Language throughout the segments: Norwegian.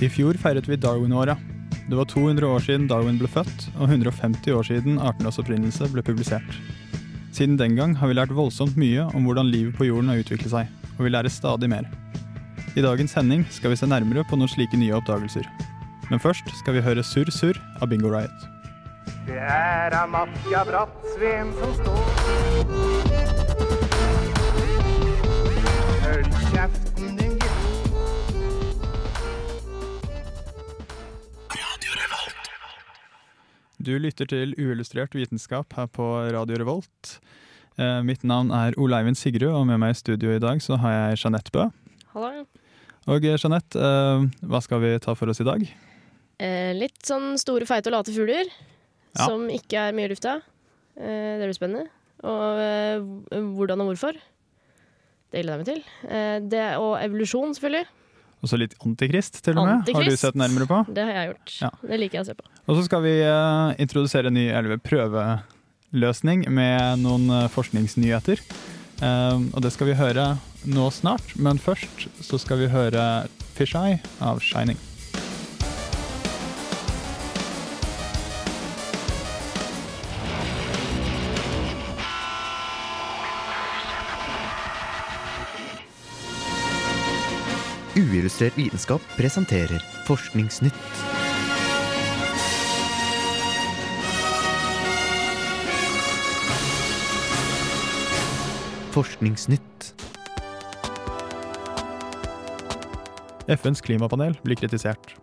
I fjor feiret vi Darwin-åra. Det var 200 år siden Darwin ble født, og 150 år siden artenes opprinnelse ble publisert. Siden den gang har vi lært voldsomt mye om hvordan livet på jorden har utviklet seg, og vi lærer stadig mer. I dagens sending skal vi se nærmere på noen slike nye oppdagelser. Men først skal vi høre Surr Surr av Bingo Riot. Det er Amatia Brattsveen som står. Du lytter til uillustrert vitenskap her på Radio Revolt. Eh, mitt navn er Oleivind Sigrud, og med meg i studio i dag så har jeg Jeanette Bø. Hallo. Og eh, Jeanette, eh, hva skal vi ta for oss i dag? Eh, litt sånn store, feite og late fugler Ja. som ikke er mye i lufta. Det blir spennende. Og hvordan og hvorfor. Det gleder jeg meg til. Det, og evolusjon, selvfølgelig. Og så litt Antikrist, til og med. Har du sett nærmere på? Det har jeg gjort. Ja. Det liker jeg å se på. Og så skal vi uh, introdusere en ny eller prøveløsning med noen uh, forskningsnyheter. Uh, og det skal vi høre nå snart, men først så skal vi høre Fish Eye av Shining. Uillustrert vitenskap presenterer Forskningsnytt. Forskningsnytt. FNs klimapanel blir kritisert.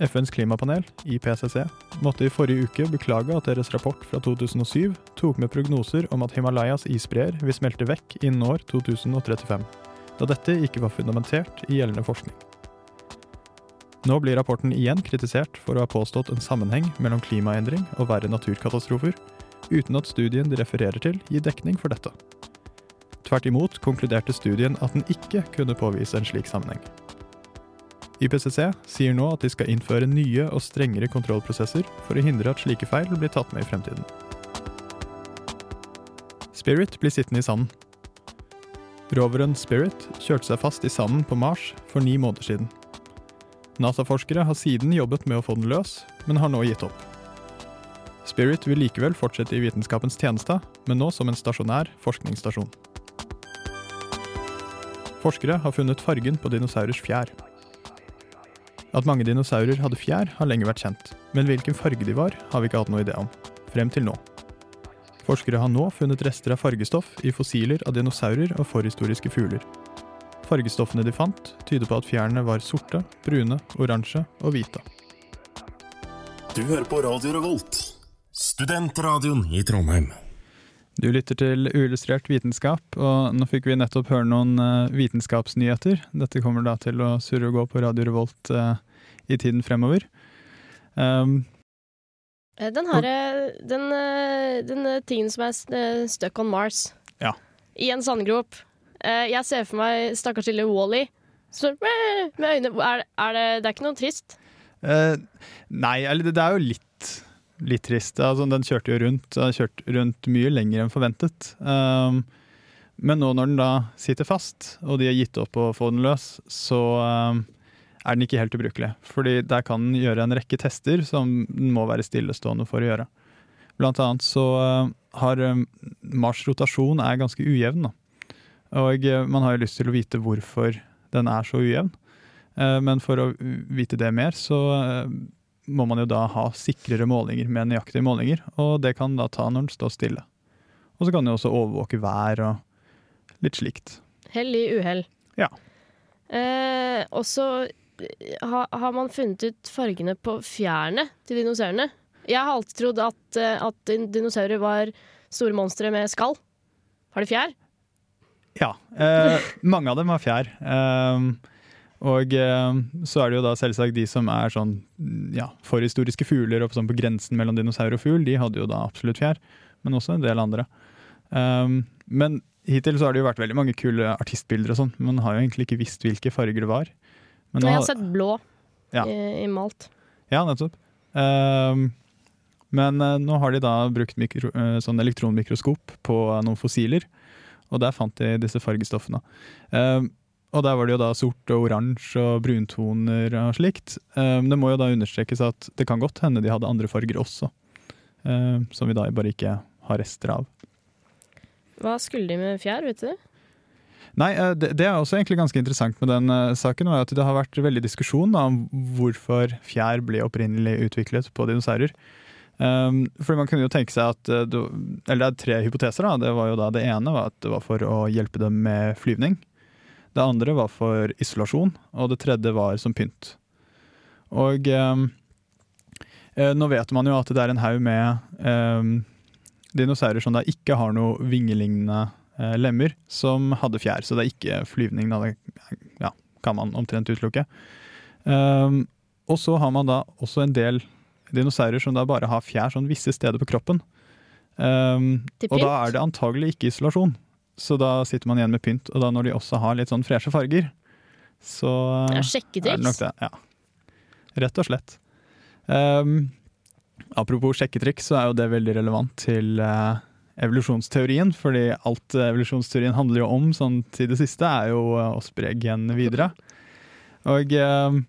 FNs klimapanel, IPCC, måtte i forrige uke beklage at deres rapport fra 2007 tok med prognoser om at Himalayas isbreer vil smelte vekk innen år 2035, da dette ikke var fundamentert i gjeldende forskning. Nå blir rapporten igjen kritisert for å ha påstått en sammenheng mellom klimaendring og verre naturkatastrofer, uten at studien de refererer til gir dekning for dette. Tvert imot konkluderte studien at den ikke kunne påvise en slik sammenheng. IPCC sier nå at de skal innføre nye og strengere kontrollprosesser for å hindre at slike feil blir tatt med i fremtiden. Spirit blir sittende i sanden. Roveren Spirit kjørte seg fast i sanden på Mars for ni måneder siden. NASA-forskere har siden jobbet med å få den løs, men har nå gitt opp. Spirit vil likevel fortsette i vitenskapens tjeneste, men nå som en stasjonær forskningsstasjon. Forskere har funnet fargen på dinosaurers fjær. At mange dinosaurer hadde fjær, har lenge vært kjent, men hvilken farge de var, har vi ikke hatt noe idé om. Frem til nå. Forskere har nå funnet rester av fargestoff i fossiler av dinosaurer og forhistoriske fugler. Fargestoffene de fant, tyder på at fjærene var sorte, brune, oransje og hvite. Du hører på Radio Revolt, studentradioen i Trondheim. Du lytter til Uillustrert vitenskap, og nå fikk vi nettopp høre noen eh, vitenskapsnyheter. Dette kommer da til å surre og gå på Radio Revolt eh, i tiden fremover. Um, Den her, eh, den, eh, den eh, tingen som er eh, stuck on Mars. Ja. I en sandgrop. Eh, Jeg ser for meg stakkars lille Wally. Så, eh, med øyne er, er det, det er ikke noe trist? eh, nei, eller det, er jo litt, litt trist. Altså, den kjørte jo rundt, den har kjørt rundt mye lenger enn forventet. Um, men nå når den da sitter fast, og de har gitt opp å få den løs, så um, er den ikke helt ubrukelig. Fordi der kan den gjøre en rekke tester som den må være stillestående for å gjøre. Blant annet så uh, har um, Mars rotasjon er ganske ujevn. Da. Og uh, man har jo lyst til å vite hvorfor den er så ujevn. Men for å vite det mer, så må man jo da ha sikrere målinger med nøyaktige målinger. Og det kan da ta når den står stille. Og så kan den jo også overvåke vær og litt slikt. Hell i uhell. Ja. Eh, og så eh, ha, har man funnet ut fargene på fjærene til dinosaurene. Jeg har alltid trodd at, eh, at dinosaurer var store monstre med skall. Har de fjær? Ja. Eh, mange av dem har fjær. Eh, og eh, så er det jo da selvsagt de som er sånn ja, forhistoriske fugler og sånn på grensen mellom dinosaur og fugl, de hadde jo da absolutt fjær. Men også en del andre. Um, men hittil så har det jo vært veldig mange kule artistbilder og sånn. Man har jo egentlig ikke visst hvilke farger det var. Men nå Jeg har sett blå Ja. i, i malt. Ja, nettopp. Um, men uh, nå har de da brukt mikro, uh, sånn elektronmikroskop på noen fossiler, og der fant de disse fargestoffene. Um, og der var det jo da sort og oransje og bruntoner og slikt. Um, det må jo da understrekes at det kan godt hende de hadde andre farger også, som vi da bare ikke har rester av. Hva skulle de med fjær, vet du? Nei, eh, det, det er også egentlig ganske interessant med den eh, saken, var at det har vært veldig diskusjon da, om hvorfor fjær ble opprinnelig utviklet på dinosaurer. Um, for man kunne jo tenke seg at du, Eller det er tre hypoteser. da, det var jo da Det ene var at det var for å hjelpe dem med flyvning. Det andre var for isolasjon, og det tredje var som pynt. Og um, nå vet man jo at det er en haug med um, dinosaurer som da ikke har noe vingelignende lemmer, som hadde fjær. Så det er ikke flyvning, da. Det ja, kan man omtrent utelukke. Um, og så har man da også en del dinosaurer som da bare har fjær sånn visse steder på kroppen. Um, og da er det antagelig ikke isolasjon. Så da sitter man igjen med pynt. Og da når de også har litt sånn freshe farger, så Ja, er det nok det. Ja. Rett og slett. Um, apropos sjekketriks, så er jo det veldig relevant til eh, evolusjonsteorien. Fordi alt evolusjonsteorien handler jo om sånn til det siste, er jo eh, å spre genene videre. Og eh,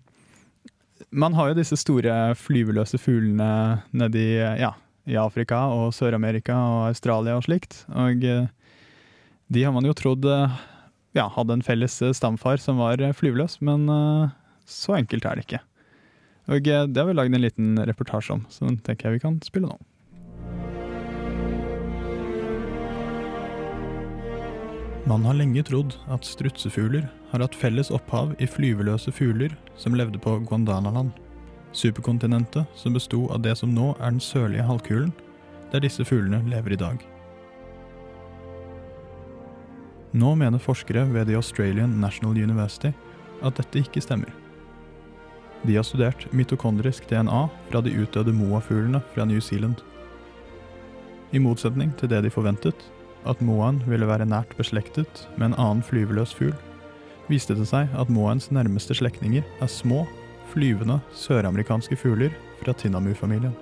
man har jo disse store flyveløse fuglene nedi eh, ja, i Afrika og Sør-Amerika og Australia og slikt. Og eh, de har man jo trodd eh, ja, hadde en felles stamfar som var flyveløs, men eh, så enkelt er det ikke. Og det har vi lagd en liten reportasje om, så den tenker jeg vi kan spille nå. Man har lenge trodd at strutsefugler har hatt felles opphav i flyveløse fugler som levde på Guandanaland, superkontinentet som besto av det som nå er den sørlige halvkulen, der disse fuglene lever i dag. Nå mener forskere ved The Australian National University at dette ikke stemmer. De har studert mitokondrisk DNA fra de utdødde moafuglene fra New Zealand. I motsetning til det de forventet, at moaen ville være nært beslektet med en annen flyveløs fugl, viste det seg at moaens nærmeste slektninger er små, flyvende søramerikanske fugler fra tinnamu-familien.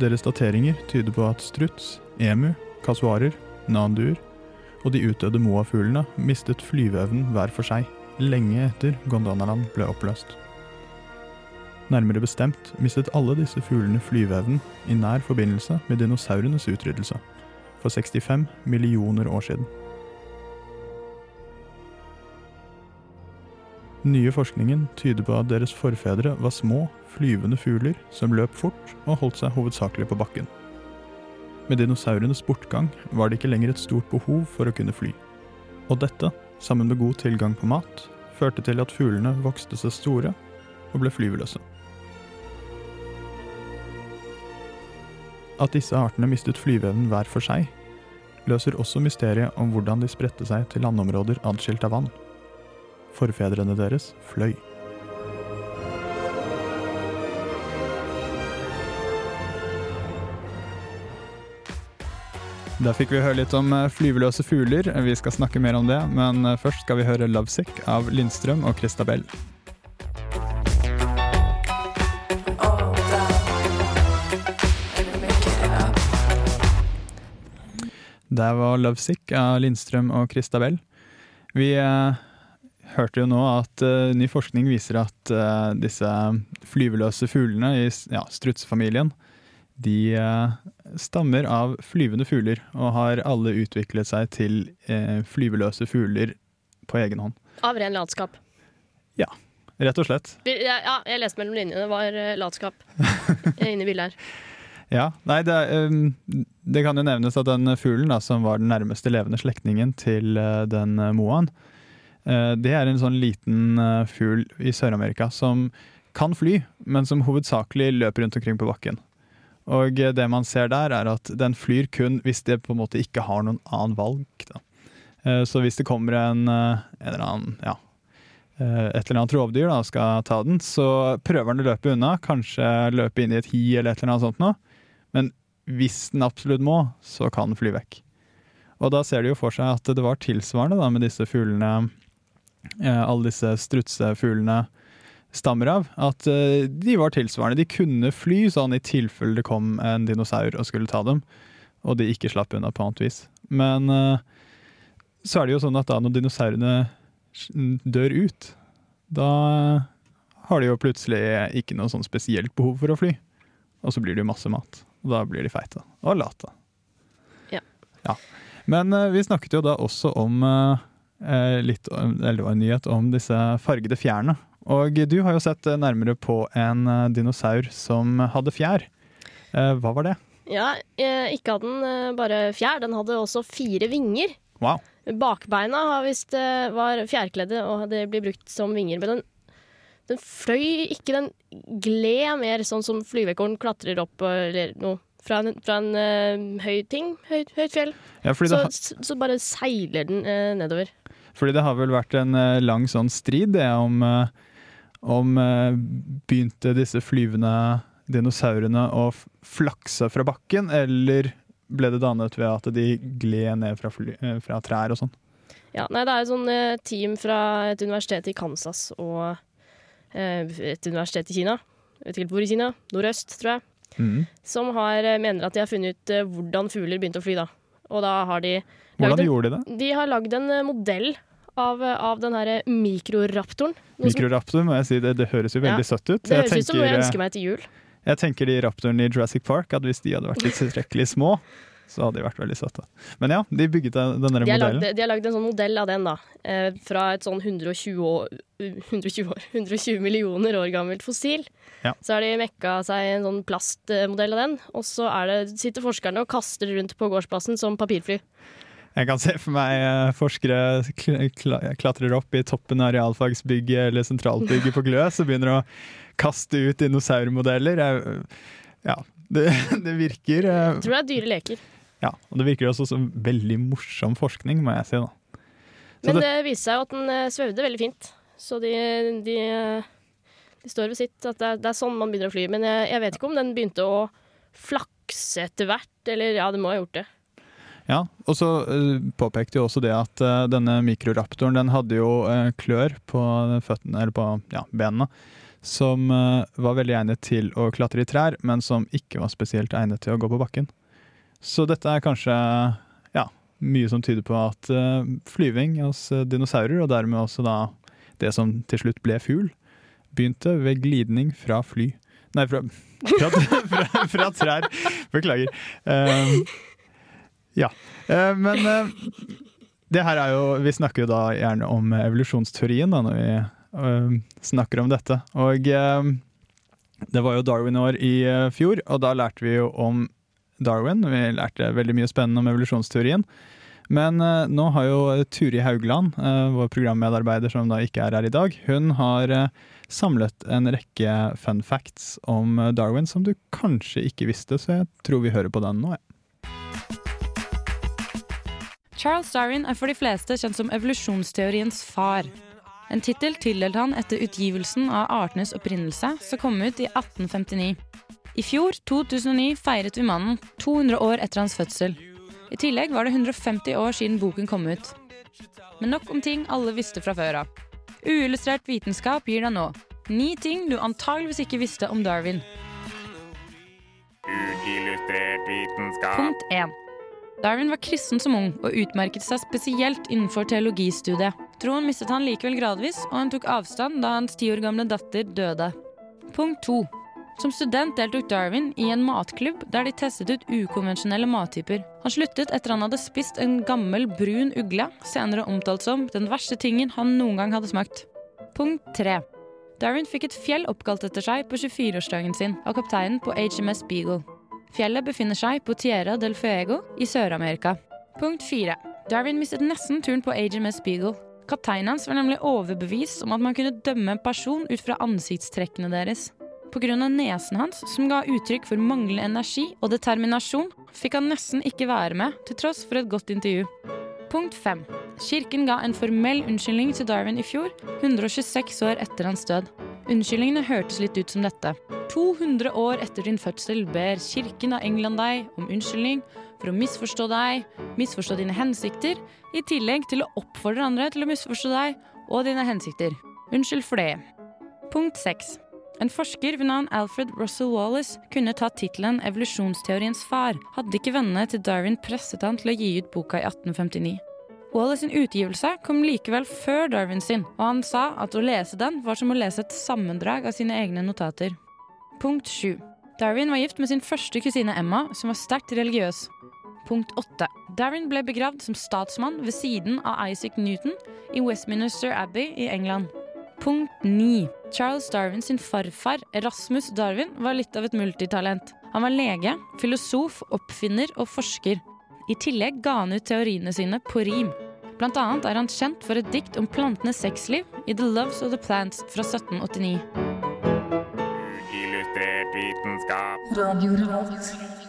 Deres dateringer tyder på at struts, emu, kasuarer, nanduer og de utdødde moafuglene mistet flyveevnen hver for seg, lenge etter Gondanaland ble oppløst. Nærmere bestemt mistet alle disse fuglene flyveevnen i nær forbindelse med dinosaurenes utryddelse, for 65 millioner år siden. Nye forskningen tyder på at deres forfedre var små, flyvende fugler som løp fort og holdt seg hovedsakelig på bakken. Med dinosaurenes bortgang var det ikke lenger et stort behov for å kunne fly. Og dette, sammen med god tilgang på mat, førte til at fuglene vokste seg store og ble flyveløse. At disse artene mistet flyveevnen hver for seg, løser også mysteriet om hvordan de spredte seg til landområder adskilt av vann. Forfedrene deres fløy. Da fikk vi høre litt om eh, flyveløse fugler. Vi skal snakke mer om det, men eh, først skal vi høre 'Lovesick' av Lindstrøm og Christabel. Der var 'Lovesick' av Lindstrøm og Christabel. Vi eh, hørte jo nå at eh, ny forskning viser at eh, disse flyveløse fuglene i ja, strutsefamilien de eh, stammer av flyvende fugler og har alle utviklet seg til eh, flyveløse fugler på egen hånd. Av ren latskap. Ja, Rett og slett. Ja, jeg leste mellom linjene. Det var eh, latskap inne i bildet her. Ja, nei, det, det kan jo nevnes at den fuglen da, som var den nærmeste levende slektningen til eh, den eh, moaen, eh, det er en sånn liten fugl i Sør-Amerika som kan fly, men som hovedsakelig løper rundt omkring på bakken. Og det man ser der, er at den flyr kun hvis det på en måte ikke har noen annen valg. Da. Så hvis det kommer en, en eller annen, ja, et eller annet rovdyr da, skal ta den, så prøver den å løpe unna, kanskje løpe inn i et hi eller et eller annet sånt noe. Men hvis den absolutt må, så kan den fly vekk. Og da ser de jo for seg at det var tilsvarende da, med disse fuglene, eh, alle disse strutsefuglene stammer av, at eh, de var tilsvarende. De kunne fly sånn i tilfelle det kom en dinosaur og skulle ta dem, og de ikke slapp unna på annet vis. Men eh, så er det jo sånn at da når dinosaurene dør ut, da har de jo plutselig ikke noe sånn spesielt behov for å fly. Og så blir det jo masse mat. Og da blir de feite og late. Ja. ja. Men uh, vi snakket jo da også om eh, litt, eller en nyhet om disse fargede fjærene. Og du har jo sett nærmere på en dinosaur som hadde fjær. Uh, Hva var det? Ja, ikke hadde den bare fjær, den hadde også fire vinger. Wow. Bakbeina har visst var fjærkledde, og det blir brukt som vinger. Men den, den fløy ikke, den gled mer sånn som flyvekorn klatrer opp eller noe. Fra en, fra en uh, høy ting, høyt, høyt fjell. Ja, Så, det, har- så, bare seiler den uh, nedover. fordi det har vel vært en uh, lang sånn strid det om, om begynte disse flyvende dinosaurene å flakse fra bakken, eller ble det dannet ved at de gled ned fra, fly, fra trær og sånn? Ja, nei, det er et sånn team fra et universitet i Kansas og et universitet i Kina. Jeg vet ikke helt hvor i Kina. Nordøst, tror jeg. mm. Som har, eh, mener at de har funnet ut eh, hvordan fugler begynte å fly. da. Og da har de Hvordan en, gjorde de det? De har lagd en eh, modell av, eh, av den her mikroraptoren. Mikroraptor, må jeg si, det, det høres jo veldig Ja, søtt ut. Det høres ut som noe jeg eh, ønsker meg til jul. Jeg tenker de raptorene i Jurassic Park, at hvis de hadde vært litt tilstrekkelig små, så hadde de vært veldig søte. Men ja, de bygget denne De modellen. lagd, de har lagd en sånn modell av den, da. Eh, fra et sånn 120 år, 120 år 120 millioner år gammelt fossil. Ja. Så har de mekka seg en sånn plastmodell av den, og så er det, sitter forskerne og kaster rundt på gårdsplassen som papirfly. Jeg kan se for meg eh, forskere kl kla klatrer opp i toppen av realfagsbygget eller sentralbygget på Glø, så begynner å kaste ut dinosaurmodeller. Ja, det, det virker eh, Jeg tror det er dyre leker. Ja, og det virker også som veldig morsom forskning, må jeg si. da. Så Men det- det viste seg jo at den eh, svevde veldig fint. Så de, de, eh, de står ved sitt. At det er, det er sånn man begynner å fly. Men jeg, jeg vet ikke om den begynte å flakse etter hvert. Eller ja, det må ha gjort det. Ja, og så eh, påpekte jo også det at denne mikroraptoren den hadde jo klør på føttene, eller på ja, benene, som var veldig egnet til å klatre i trær, men som ikke var spesielt egnet til å gå på bakken. Så dette er kanskje ja, mye som tyder på at eh, flyving hos eh, dinosaurer, og dermed også da det som til slutt ble fugl, begynte ved glidning fra fly. Nei, fra, fra, fra, fra trær. Beklager. Um, ja. Uh, men det her er jo Vi snakker jo da gjerne om evolusjonsteorien da, når vi snakker om dette. Og det var jo Darwin-år i fjor, og da lærte vi jo om Darwin. Vi lærte veldig mye spennende om evolusjonsteorien. Men eh, nå har jo Turi Haugland, eh, vår programmedarbeider som da ikke er her i dag, hun har eh, samlet en rekke fun facts om eh, Darwin som du kanskje ikke visste, så jeg tror vi hører på den nå. Ja. Charles Darwin er for de fleste kjent som evolusjonsteoriens far. En tittel tildelt han etter utgivelsen av Artenes opprinnelse, som kom ut i 1859. I fjor, 2009, feiret vi mannen 200 år etter hans fødsel. I tillegg var det 150 år siden boken kom ut. Men nok om ting alle visste fra før av. Uillustrert vitenskap gir deg nå ni ting du antageligvis ikke visste om Darwin. Uillustrert vitenskap. Punkt 1. Darwin var kristen som ung og utmerket seg spesielt innenfor teologistudiet. Troen mistet han likevel gradvis, og han tok avstand da hans ti år gamle datter døde. Punkt 2. Som student deltok Darwin i en matklubb der de testet ut ukonvensjonelle mattyper. Han sluttet etter han hadde spist en gammel, brun ugle, senere omtalt som den verste tingen han noen gang hadde smakt. Punkt 3. Darwin fikk et fjell oppkalt etter seg på 24-årsdagen sin av kapteinen på HMS Beagle. Fjellet befinner seg på Tierra del Fuego i Sør-Amerika. Punkt 4. Darwin mistet nesten turen på HMS Beagle. Kapteinen hans var nemlig overbevist om at man kunne dømme en person ut fra ansiktstrekkene deres. Pga. nesen hans, som ga uttrykk for manglende energi og determinasjon, fikk han nesten ikke være med, til tross for et godt intervju. Punkt 5. Kirken ga en formell unnskyldning til Darwin i fjor, 126 år etter hans død. Unnskyldningene hørtes litt ut som dette. 200 år etter din fødsel ber kirken av England deg om unnskyldning for å misforstå deg, misforstå dine hensikter, i tillegg til å oppfordre andre til å misforstå deg og dine hensikter. Unnskyld for det. Punkt 6. En forsker ved navn Alfred Russell Wallace kunne tatt tittelen 'Evolusjonsteoriens far', hadde ikke vennene til Darwin presset han til å gi ut boka i 1859. Wallace sin utgivelse kom likevel før Darwin sin, og han sa at å lese den var som å lese et sammendrag av sine egne notater. Punkt 7. Darwin var gift med sin første kusine Emma, som var sterkt religiøs. Punkt 8. Darwin ble begravd som statsmann ved siden av Isaac Newton i Westminster Abbey i England. Punkt 9. Charles Darwin sin farfar, Erasmus Darwin, var litt av et multitalent. Han var lege, filosof, oppfinner og forsker. I tillegg ga han ut teoriene sine på rim. Blant annet er han kjent for et dikt om plantenes sexliv i The Loves of the Plants fra 1789. Illustrert vitenskap. Radio hørte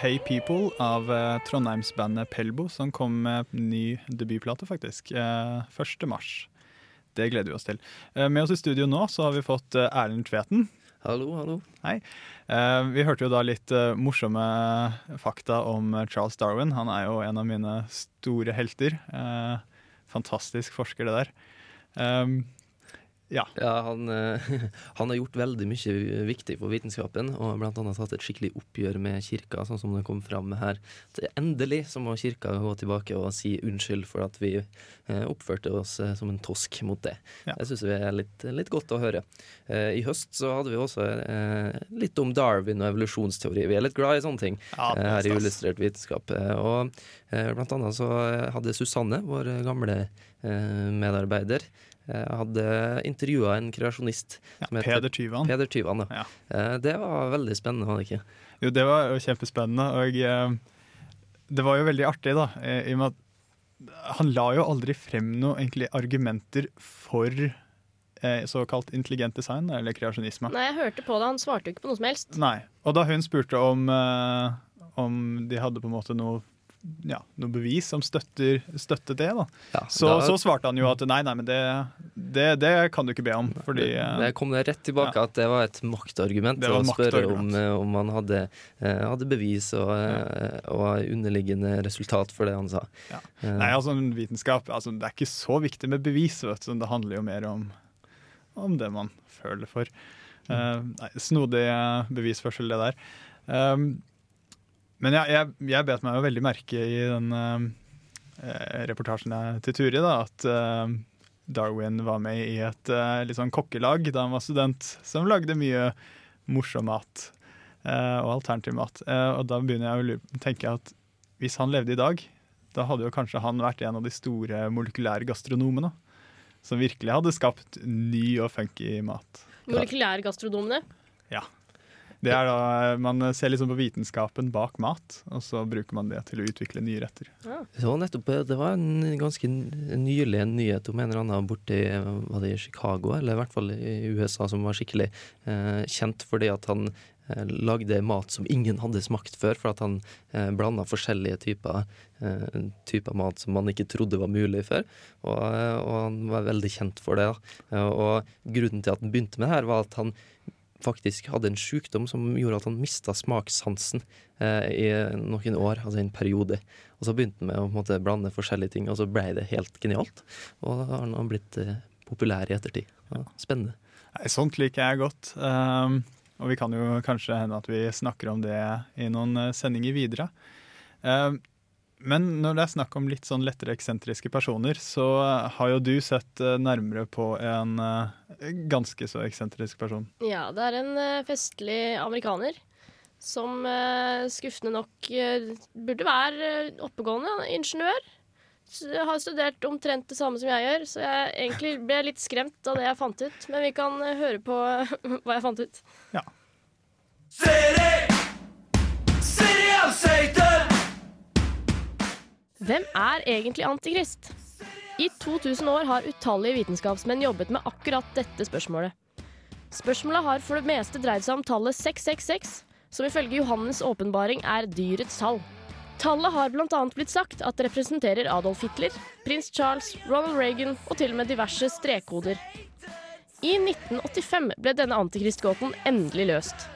Hey People av eh, Trondheimsbandet Pelbo, som kom med ny debutplate, faktisk. eh, 1. mars. Det gleder vi oss til. Eh, med oss i studio nå så har vi fått eh, Erlend Tveten. Hallo, hallo. Hei. Eh, vi hørte jo da litt eh, morsomme fakta om eh, Charles Darwin. Han er jo en av mine store helter. Eh, fantastisk forsker, det der. Ja. Ja, han, eh, han har gjort veldig mye viktig for vitenskapen, og blant annet hatt et skikkelig oppgjør med kirka, sånn som det kom fram her. Endelig så må kirka gå tilbake og si unnskyld for at vi eh, oppførte oss eh, som en tosk mot det. Ja. Det syns vi er litt, litt godt å høre. I høst så hadde vi også litt om Darwin og evolusjonsteori. Vi er litt glad i sånne ting Ja, det her i. Illustrert vitenskap. Og blant annet så hadde Susanne, vår gamle medarbeider, hadde intervjua en kreasjonist ja som heter Peder Tyvan. Peder Tyvan. Ja. Eh, Det var veldig spennende, var det ikke? Jo, det var jo kjempespennende, og eh, det var jo veldig artig, da, eh, i og med at han la jo aldri frem noen egentlig argumenter for eh, såkalt intelligent design, eller kreasjonisme. Nei, jeg hørte på det. Han svarte jo ikke på noe som helst. Nei. Og da hun spurte om, eh, om de hadde på en måte noe, ja, noe bevis som støtter, støtter det, da. Ja, Så, da- så svarte han jo at nei, nei, men det, det, det kan du ikke be om, fordi eh, det kom det rett tilbake at det var et maktargument var å spørre om, eh, om han hadde, eh, hadde bevis og, ja. og underliggende resultat for det han sa. Ja. Eh, Nei, altså en vitenskap altså, Det er ikke så viktig med bevis, vet du. Det handler jo mer om, om det man føler for. Eh, nei, snodig eh, bevisførsel, det der. Um, men jeg, jeg, jeg bet meg jo veldig merke i den eh, reportasjen til Turi, da, at eh, Darwin var med i et eh, litt sånn kokkelag da han var student, som lagde mye morsom mat eh, og alternativ mat. Eh, og da begynner jeg å tenke at hvis han levde i dag, da hadde jo kanskje han vært en av de store molekylære gastronomene. Som virkelig hadde skapt ny og funky mat. Molekylærgastronomene. Det er da, Man ser liksom på vitenskapen bak mat, og så bruker man det til å utvikle nye retter. Ja. Så nettopp eh, Det var en ganske nylig en nyhet om en eller annen borte i, var det i Chicago, eller i hvert fall i USA, som var skikkelig eh, kjent fordi at han eh, lagde mat som ingen hadde smakt før, for at han eh, blanda forskjellige typer, eh, typer mat som man ikke trodde var mulig før. Og, eh, og han var veldig kjent for det. Da. Eh, Og grunnen til at han begynte med det her, var at han faktisk hadde en sykdom som gjorde at han mista smakssansen eh, i noen år, altså en periode. Og så begynte han med å måte, blande forskjellige ting, og så ble det helt genialt. Og da har han blitt eh, populær i ettertid. Ja, spennende. Nei, sånt liker jeg godt. Um, og vi kan jo kanskje hende at vi snakker om det i noen eh, sendinger videre. Um, men når det er snakk om litt sånn lettere eksentriske personer, så har jo du sett eh, nærmere på en eh, ganske så eksentrisk person. Ja, det er en eh, festlig amerikaner som skuffende nok burde være oppegående ingeniør. Jeg har studert omtrent det samme som jeg gjør, så jeg egentlig ble litt skremt av det jeg fant ut. Men vi kan høre på hva jeg fant ut. Ja. Hvem er egentlig antikrist? I 2000 år har utallige vitenskapsmenn jobbet med akkurat dette spørsmålet. Spørsmålet har for det meste dreid seg om tallet 666, som ifølge Johannes' åpenbaring er dyrets tall. Tallet har bl.a. blitt sagt at det representerer Adolf Hitler, prins Charles, Ronald Reagan og til og med diverse strekkoder. I 1985 ble denne antikristgåten endelig løst.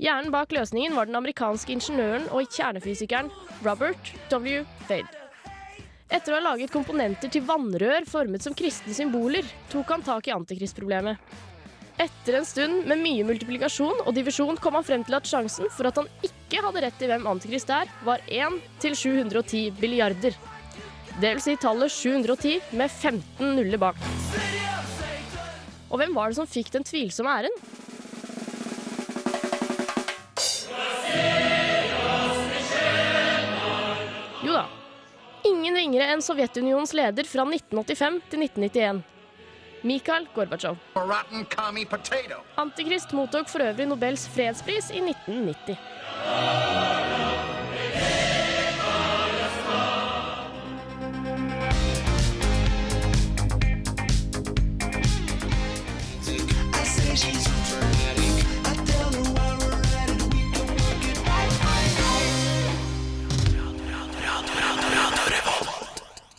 Hjernen bak løsningen var den amerikanske ingeniøren og kjernefysikeren Robert W. Fade. Etter å ha laget komponenter til vannrør formet som kristne symboler, tok han tak i antikristproblemet. Etter en stund med mye multiplikasjon og divisjon kom han frem til at sjansen for at han ikke hadde rett i hvem antikrist er, var 1 til 710 billiarder. Det vil si tallet 710 med 15 nuller bak. Og hvem var det som fikk den tvilsomme æren? Ingen enn Sovjetunionens leder fra 1985 til 1991. Mikhail Gorbatsjov. Antikrist mottok for øvrig Nobels fredspris i 1990.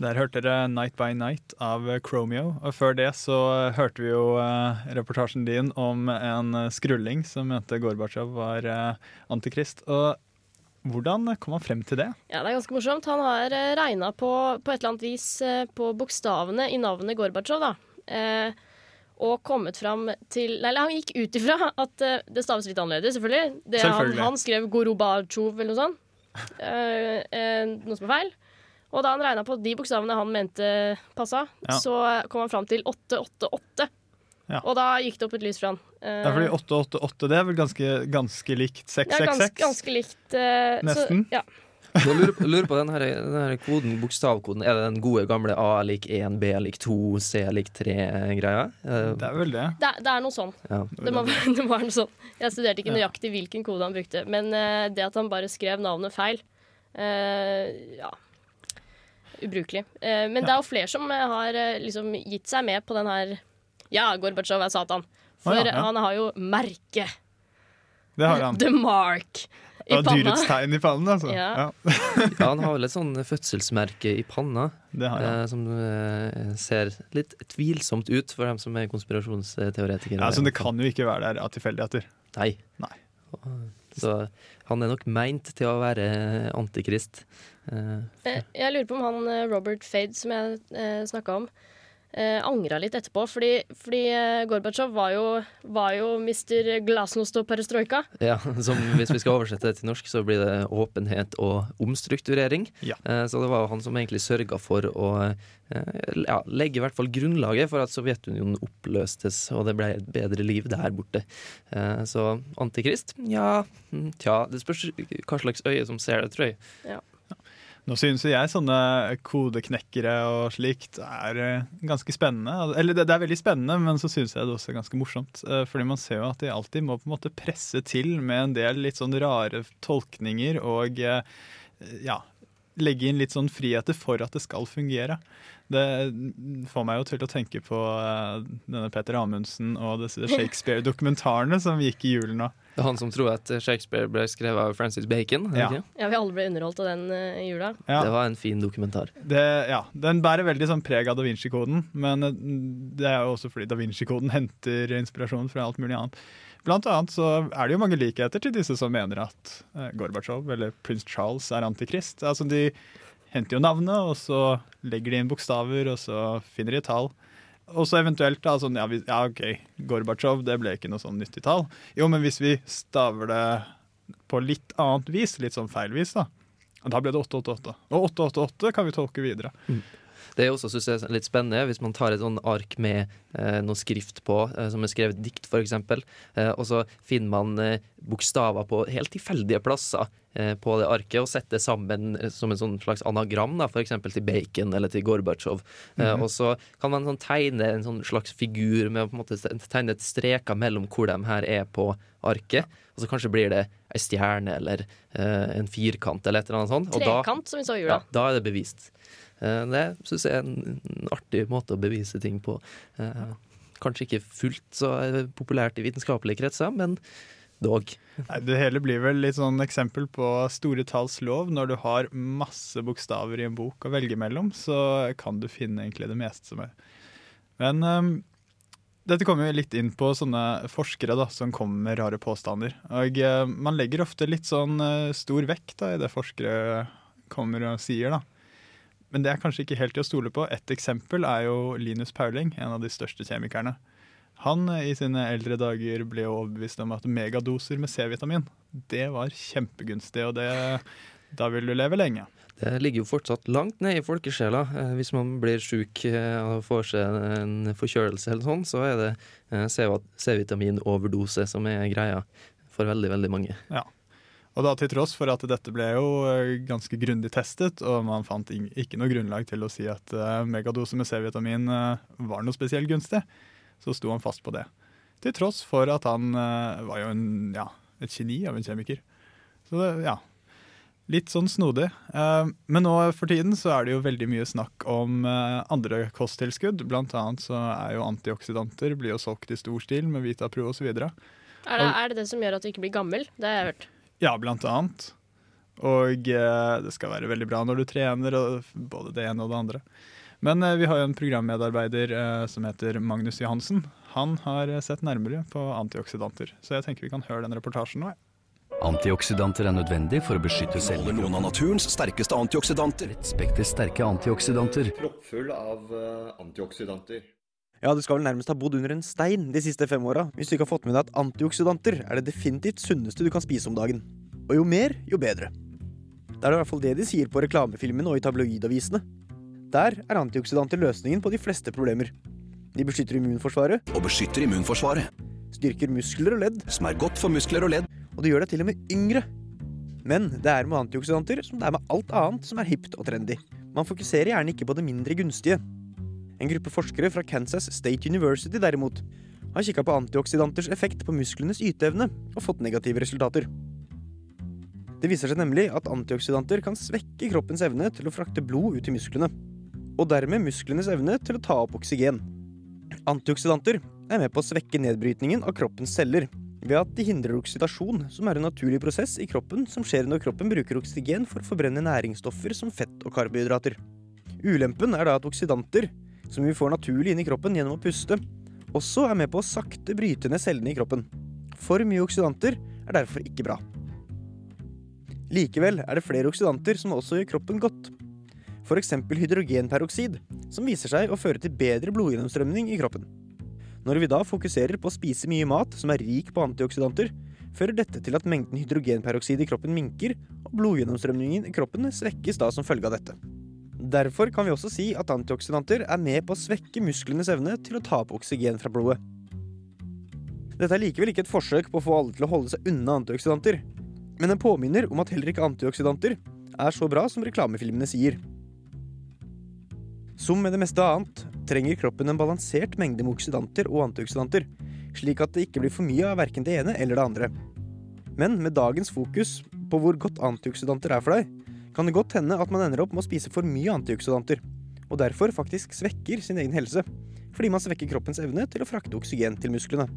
Der hørte dere 'Night by Night' av Chromeo. Og før det så hørte vi jo eh, reportasjen din om en eh, skrulling som mente Gorbatsjov var eh, antikrist. Og hvordan kom han frem til det? Ja, det er ganske morsomt. Han har eh, regna på, på et eller annet vis eh, på bokstavene i navnet Gorbatsjov, da. Eh, og kommet fram til Nei, han gikk ut ifra at eh, det staves litt annerledes, selvfølgelig. Det, Selvfølgelig. Han, han skrev Gorobatsjov eller noe sånt. Eh, eh, noe som er feil. Og da han regna på de bokstavene han mente passa, Ja. så kom han fram til 888. Ja. Og da gikk det opp et lys for han. Det er fordi 888 det er vel ganske, ganske likt ja, ganske, ganske likt. Uh, Nesten. Så, ja. Jeg lurer, på- lurer på den her, den her koden, bokstavkoden. Er det den gode gamle A lik 1, B lik 2, C lik 3-greia? Det er vel det. Det, er- det er noe sånn. Ja. Det, må, det må være noe sånn. Jeg studerte ikke nøyaktig hvilken kode han brukte, men eh, det at han bare skrev navnet feil uh, Ja. Ubrukelig. Eh, men det er jo flere som eh, har eh, liksom gitt seg med på den her Ja, Gorbatsjov er Satan. For ah, ja, ja. han har jo merke. Det har han. The mark. I panna. dyrets tegn i pannen, altså. Ja. Ja. Ja, han har vel et sånn fødselsmerke i panna Det har han. eh, som eh, ser litt tvilsomt ut for dem som er konspirasjonsteoretikere. Ja, så det kan jo ikke være der av tilfeldigheter. Nei. Nei. Så han er nok meint til å være antikrist. Eh, Eh, Jeg lurer på om han eh, Robert Fade, som jeg eh, snakka om, eh, angra litt etterpå. Fordi, fordi eh, Gorbatsjov var jo, var jo Mr. Glasnost og perestrojka. Ja, som Hvis vi skal oversette det til norsk, så blir det åpenhet og omstrukturering. Ja. Eh, Så det var jo han som egentlig sørga for å eh, ja, legge i hvert fall grunnlaget for at Sovjetunionen oppløstes, og det ble et bedre liv der borte. Eh, Så antikrist? Ja, mm, tja, det spørs hva slags øye som ser det, tror jeg. Nå synes jeg sånne kodeknekkere og slikt er eh, ganske spennende. Eller det, er veldig spennende, men så synes jeg det også er ganske morsomt. eh, Fordi man ser jo at de alltid må på en måte presse til med en del litt sånn rare tolkninger og eh, ja, legge inn litt sånn friheter for at det skal fungere. Det får meg jo til å tenke på denne Peter Amundsen og disse Shakespeare-dokumentarene som gikk i julen nå. Det er han som tror at Shakespeare ble skrevet av Francis Bacon. Ja. Ja, vi alle ble underholdt av den eh, i jula. Ja. Det var en fin dokumentar. Det, ja, Den bærer veldig sånn preg av da Vinci-koden, men eh, det er jo også fordi da Vinci-koden henter inspirasjon fra alt mulig annet. Blant annet så er det jo mange likheter til disse som mener at eh, Gorbatsjov eller prins Charles er antikrist. Altså De henter jo navnet, og så legger de inn bokstaver, og så finner de tall. Og så eventuelt da, sånn, ja, vi, ja OK, Gorbatsjov, det ble ikke noe sånn nyttig tall. Jo, men hvis vi staver det på litt annet vis, litt sånn feil vis, da, da ble det 888. Og 888 kan vi tolke videre. Det er også synes jeg, litt spennende hvis man tar et sånn ark med eh, noe skrift på, eh, som er skrevet dikt f.eks., eh, og så finner man eh, bokstaver på helt tilfeldige plasser på det arket og sette sammen eh, som en sånn slags anagram, da, f.eks. til Bacon eller til Gorbatsjov. Eh, Mhm. og så kan man sånn tegne en sånn slags figur med å på en måte tegne et streker mellom hvor de her er på arket. Og så kanskje blir det ei stjerne eller uh, en firkant eller et eller annet sånt. Og da- Trekant, som vi så i ja, da er det bevist. Uh, Det syns jeg er en en artig måte å bevise ting på. Uh, Kanskje ikke fullt så eh, populært i vitenskapelige kretser, men dog. Nei, det hele blir vel litt sånn eksempel på store talls lov. Når du har masse bokstaver i en bok å velge mellom, så kan du finne egentlig det meste som er. Men um, dette kommer jo litt inn på sånne forskere da, som kommer med rare påstander. Og uh, man legger ofte litt sånn uh, stor vekt da, i det forskere kommer og sier, da. Men det er kanskje ikke helt til å stole på. Et eksempel er jo Linus Pauling, en av de største kjemikerne. Han eh, i sine eldre dager ble overbevist om at megadoser med C-vitamin, det var kjempegunstig, og det, da vil du leve lenge. Det ligger jo fortsatt langt ned i folkesjela. Eh, Hvis man blir sjuk eh, og får seg en forkjølelse eller sånn, så er det C-vitaminoverdose som er greia for veldig, veldig mange. Ja. Og da til tross for at dette ble jo ganske grundig testet, og man fant ikke noe grunnlag til å si at megadose med C-vitamin var noe spesielt gunstig, så sto han fast på det. Til tross for at han uh, var jo en, ja, et geni av en kjemiker. Så det, ja, litt sånn snodig. Uh, Men nå for tiden så er det jo veldig mye snakk om uh, andre kosttilskudd. Blant annet så er jo antioksidanter blir jo solgt i stor stil med Vitapro osv. Er det, er det det som gjør at du ikke blir gammel? Det har jeg hørt. Ja, blant annet. Og det skal være veldig bra når du trener, og både det ene og det andre. Men eh, vi har jo en programmedarbeider eh, som heter Magnus Johansen. Han har eh, sett nærmere på antioksidanter, så jeg tenker vi kan høre den reportasjen nå. Antioksidanter er nødvendig for å beskytte celler. Noen av naturens sterkeste antioksidanter. Et spekter sterke antioksidanter. Proppfull av antioksidanter. Ja, du skal vel nærmest ha bodd under en stein de siste fem åra hvis du ikke har fått med deg at antioksidanter er det definitivt sunneste du kan spise om dagen. Og jo mer, jo bedre. Det er i hvert fall det de sier på reklamefilmene og i tabloidavisene. Der er antioksidanter løsningen på de fleste problemer. De beskytter immunforsvaret. Og beskytter immunforsvaret. Styrker muskler og ledd. Som er godt for muskler og ledd. Og det gjør deg til og med yngre. Men det er med antioksidanter som det er med alt annet som er hipt og trendy. Man fokuserer gjerne ikke på det mindre gunstige. En gruppe forskere fra Kansas State University derimot har kikka på antioksidanters effekt på musklenes yteevne og fått negative resultater. Det viser seg nemlig at antioksidanter kan svekke kroppens evne til å frakte blod ut i musklene, og dermed musklenes evne til å ta opp oksygen. Antioksidanter er med på å svekke nedbrytningen av kroppens celler ved at de hindrer oksidasjon, som er en naturlig prosess i kroppen som skjer når kroppen bruker oksygen for å forbrenne næringsstoffer som fett og karbohydrater. Ulempen er da at oksidanter, som vi får naturlig inn i kroppen gjennom å puste, også er med på å sakte bryte ned cellene i kroppen. For mye oksidanter er derfor ikke bra. Likevel er det flere oksidanter som også gjør kroppen godt. F.eks. hydrogenperoksid, som viser seg å føre til bedre blodgjennomstrømning i kroppen. Når vi da fokuserer på å spise mye mat som er rik på antioksidanter, fører dette til at mengden hydrogenperoksid i kroppen minker, og blodgjennomstrømningen i kroppen svekkes da som følge av dette. Derfor kan vi også si at antioksidanter er med på å svekke musklenes evne til å ta opp oksygen fra blodet. Dette er likevel ikke et forsøk på å få alle til å holde seg unna antioksidanter, men en påminner om at heller ikke antioksidanter er så bra som reklamefilmene sier. Som med det meste annet trenger kroppen en balansert mengde med oksidanter og antioksidanter, slik at det ikke blir for mye av verken det ene eller det andre. Men med dagens fokus på hvor godt antioksidanter er for deg, kan det godt hende at man ender opp med å spise for mye antioksidanter, og derfor faktisk svekker sin egen helse, fordi man svekker kroppens evne til å frakte oksygen til musklene.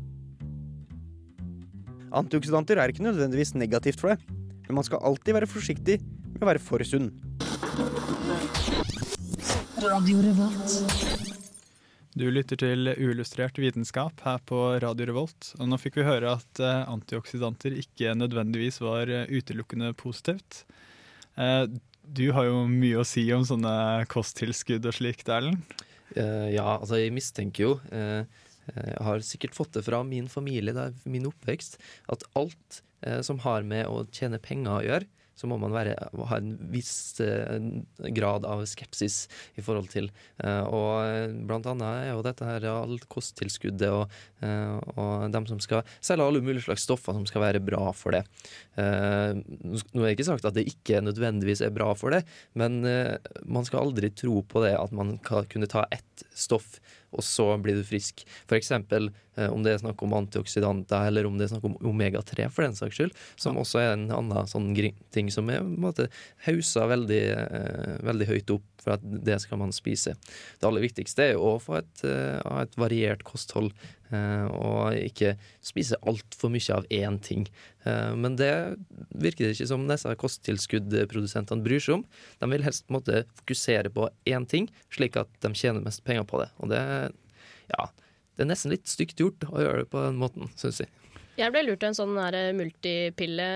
Antioksidanter er ikke nødvendigvis negativt for deg, men man skal alltid være forsiktig med å være for sunn. Du lytter til uillustrert vitenskap her på Radio Revolt. Og nå fikk vi høre at eh, antioksidanter ikke nødvendigvis var eh, utelukkende positivt. Eh, du har jo mye å si om sånne kosttilskudd og slikt, Erlend. Eh, ja, altså jeg mistenker jo eh, Jeg har sikkert fått det fra min familie, det er min oppvekst, at alt som har med å tjene penger å gjøre, så må man være, ha en viss eh, grad av skepsis i forhold til. Eh, og eh, blant annet er jo dette her alt kosttilskuddet og, og dem som skal selge alle mulige slags stoffer som skal være bra for det. Nå er det ikke sagt at det ikke nødvendigvis er bra for det, men man skal aldri tro på det at man kan kunne ta ett stoff og så blir du frisk. For eksempel om det er snakk om antioksidanter, eller om det er snakk om omega-3 for den saks skyld, som også er en annen sånn ting som er måte hausa veldig, eh, veldig høyt opp for at det skal man spise. Det aller viktigste er å få et, eh, et variert kosthold, eh, og ikke spise altfor mye av én ting. Eh, men det virker det ikke som disse kosttilskuddprodusentene bryr seg om. De vil helst måtte fokusere på én ting, slik at de tjener mest penger på det. Og det, ja, det er nesten litt stygt gjort å gjøre det på den måten, syns jeg. Jeg ble lurt av en sånn multipille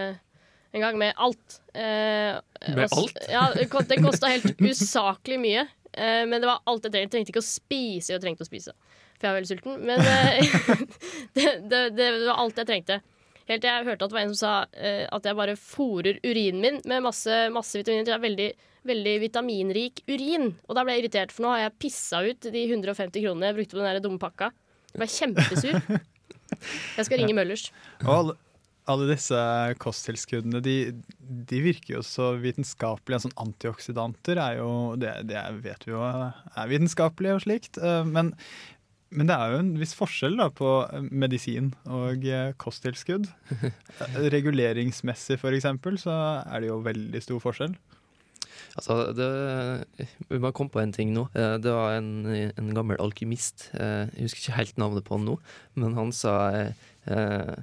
en gang med alt. Eh, Med alt? Ja, det ko- kosta helt usaklig mye. Eh, men det var alt jeg trengte. Jeg trengte ikke å spise. Jeg trengte å spise, for jeg var veldig sulten. Men eh, det, det, det var alt jeg trengte. Helt til jeg hørte at det var en som sa eh, at jeg bare fòrer urinen min med masse, masse vitaminer. Det er veldig, veldig vitaminrik urin. Og da ble jeg irritert, for nå har jeg pissa ut de 150 kronene jeg brukte på den dumme pakka. Jeg var kjempesur. Jeg skal ringe Møllers. Og alle, alle disse kosttilskuddene de, de virker jo så vitenskapelige. Sånn antioksidanter er jo det, det vet vi jo er vitenskapelig og slikt. eh, Men, men det er jo en viss forskjell da på medisin og eh, kosttilskudd. Eh, Reguleringsmessig eksempel så er det jo veldig stor forskjell. Altså, det, må komme på en ting nå. Eh, Det var en, en gammel alkymist. eh, Jeg husker ikke helt navnet på han nå, men han sa eh,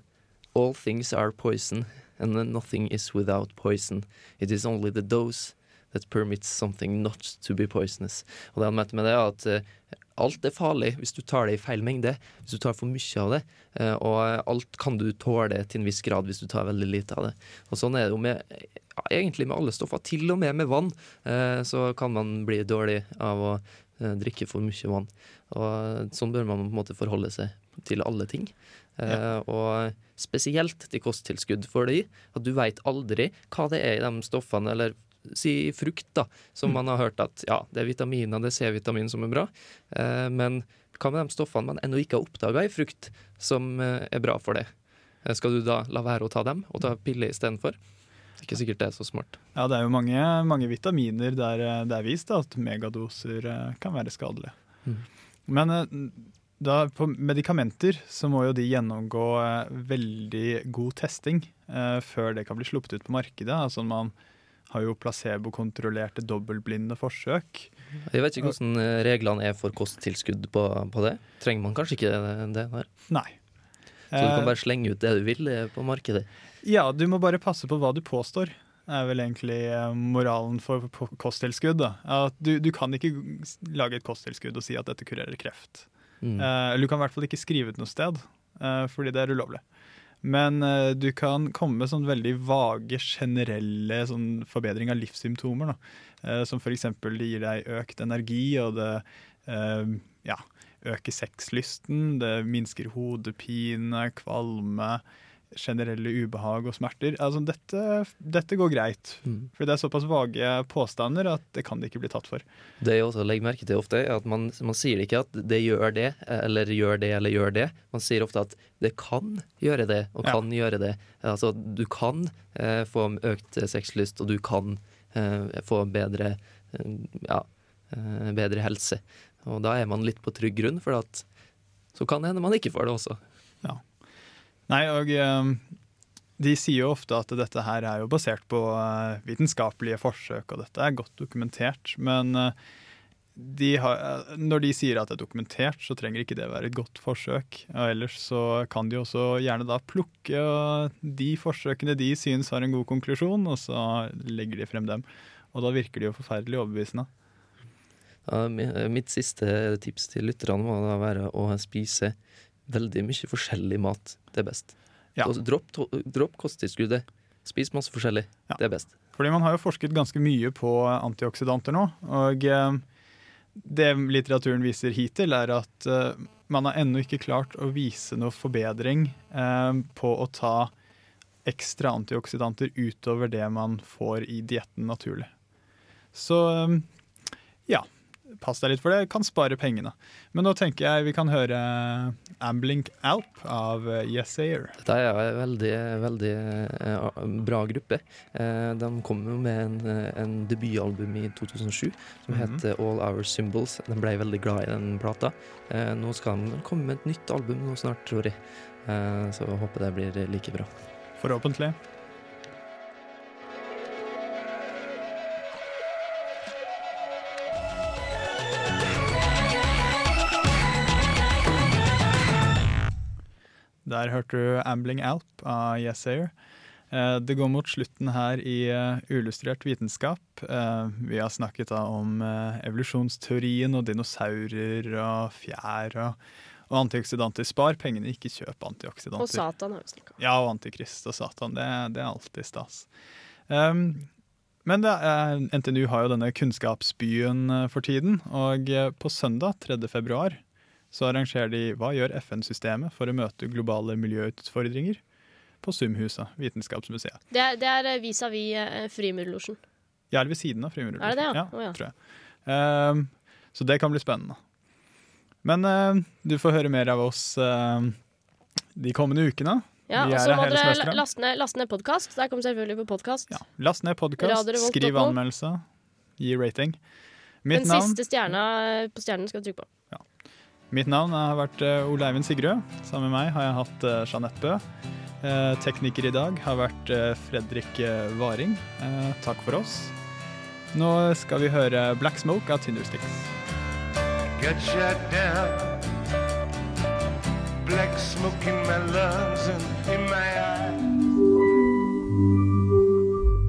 All things are poison, and nothing is without poison. It is only the dose that permits something not to be poisonous. Og det han mente med det, er at alt er farlig hvis du tar det i feil mengde. Hvis du tar for mye av det. Og alt kan du tåle til en viss grad hvis du tar veldig lite av det. Og sånn er det jo med ja, egentlig med alle stoffer, til og med med vann, eh, så kan man bli dårlig av å eh, drikke for mye vann. Og sånn bør man på en måte forholde seg til alle ting. Ja. Og spesielt til kosttilskudd, fordi at du veit aldri hva det er i de stoffene, eller si frukt, da, som man har hørt at ja, det er vitaminer, det er C-vitamin som er bra, eh, men hva med de stoffene man ennå ikke har oppdaga i frukt, som eh, er bra for det? Eh, Skal du da la være å ta dem, og ta piller istedenfor? Ikke sikkert det er så smart. Ja, det er jo mange, mange vitaminer der eh, det er vist da, at megadoser eh, kan være skadelige. Mm. Men eh, da, på medikamenter så må jo de gjennomgå veldig god testing eh, før det kan bli sluppet ut på markedet. Altså Man har jo placebokontrollerte dobbeltblinde forsøk. Jeg vet ikke hvordan reglene er for kosttilskudd på, på det. Trenger man kanskje ikke det, det der? Nei. Så du kan Eh, bare slenge ut det du vil eh, på markedet? Ja, du må bare passe på hva du påstår. er vel egentlig eh, moralen for kosttilskudd. Du, du kan ikke lage et kosttilskudd og si at dette kurerer kreft. Mm. Eller du kan i hvert fall ikke skrive ut noe sted, fordi det er ulovlig. Men du kan komme med sånn veldig vage, generelle sånn forbedring av livssymptomer. Da. Som f.eks. det gir deg økt energi, og det ja, øker sexlysten. Det minsker hodepine, kvalme, generelle ubehag og smerter. Altså, dette, dette går greit. Mm. For det er såpass vage påstander at det kan det ikke bli tatt for. Det jeg også legger merke til ofte, er at man, man sier ikke at det gjør det, eller gjør det, eller gjør det. Man sier ofte at det kan gjøre det, og kan gjøre det. Altså, du kan eh, få økt sexlyst, og du kan eh, få bedre, eh, ja, eh, bedre helse. Og da er man litt på trygg grunn, for så kan det hende man ikke får det også. Ja. Nei, og eh, de sier jo ofte at dette her er jo basert på eh, vitenskapelige forsøk, og dette er godt dokumentert. Men eh, de har, eh, når de sier at det er dokumentert, så trenger ikke det være et godt forsøk. Og ellers så kan de også gjerne da plukke de forsøkene de syns har en god konklusjon, og så legger de frem dem. Og da virker de jo forferdelig overbevisende. Ja, mitt siste tips til lytterne må da være å spise veldig mye forskjellig mat. Det er best. Ja. dropp, dropp kosttilskuddet. Spis masse forskjellig. Det er best. Fordi man har jo forsket ganske mye på antioksidanter nå, og eh, det litteraturen viser hittil, er at eh, man har ennå ikke klart å vise noe forbedring eh, på å ta ekstra antioksidanter utover det man får i dietten naturlig. Så ja, pass deg litt for det. Kan spare pengene. Men nå tenker jeg vi kan høre Amblink Alp av Yes Yesayer. Dette er en veldig, veldig eh, bra gruppe. Eh, de kom jo med en, eh, en debutalbum i 2007 som Mhm. het All Our Symbols. De ble veldig glad i den plata. Eh, nå skal de komme med et nytt album nå snart, tror jeg. Eh, så jeg håper det blir like bra. Forhåpentlig. Der hørte du Ambling Alp av Yesayer. Eh, Det går mot slutten her i eh, Uillustrert vitenskap. Eh, Vi har snakket da om evolusjonsteorien og dinosaurer og fjær og, og antioksidanter. Spar pengene, ikke kjøp antioksidanter. Og Satan har vi snakka om. Ja, og Antikrist og Satan. Det, det er alltid stas. Um, men det er, NTNU har jo denne kunnskapsbyen for tiden, og på søndag 3. februar så arrangerer de Hva gjør FN-systemet for å møte globale miljøutfordringer? På Sumhuset, Vitenskapsmuseet. Det det er vis-à-vis uh, Frimurlosjen. Ja, er ved siden av Frimurlosjen. Er det det, ja? Ja, oh, ja. tror jeg. Um, så det kan bli spennende. Men uh, du får høre mer av oss uh, de kommende ukene. Ja, og så må dere laste ned, last ned podkast. Der kommer selvfølgelig på podkast. Last ned podkast, skriv anmeldelse, gi rating. Mitt Den navn, siste stjerna eh, på stjernen skal du trykke på. Mitt navn har vært uh, Ole Eivind Sigrød. Sammen med meg har jeg hatt uh, Jeanette Bø. Eh, tekniker i dag har vært eh, Fredrik eh, Varing. Eh, takk for oss. Nå skal vi høre Black Smoke av Tindersticks. Get shut down. Black smoke in my lungs and in my eyes.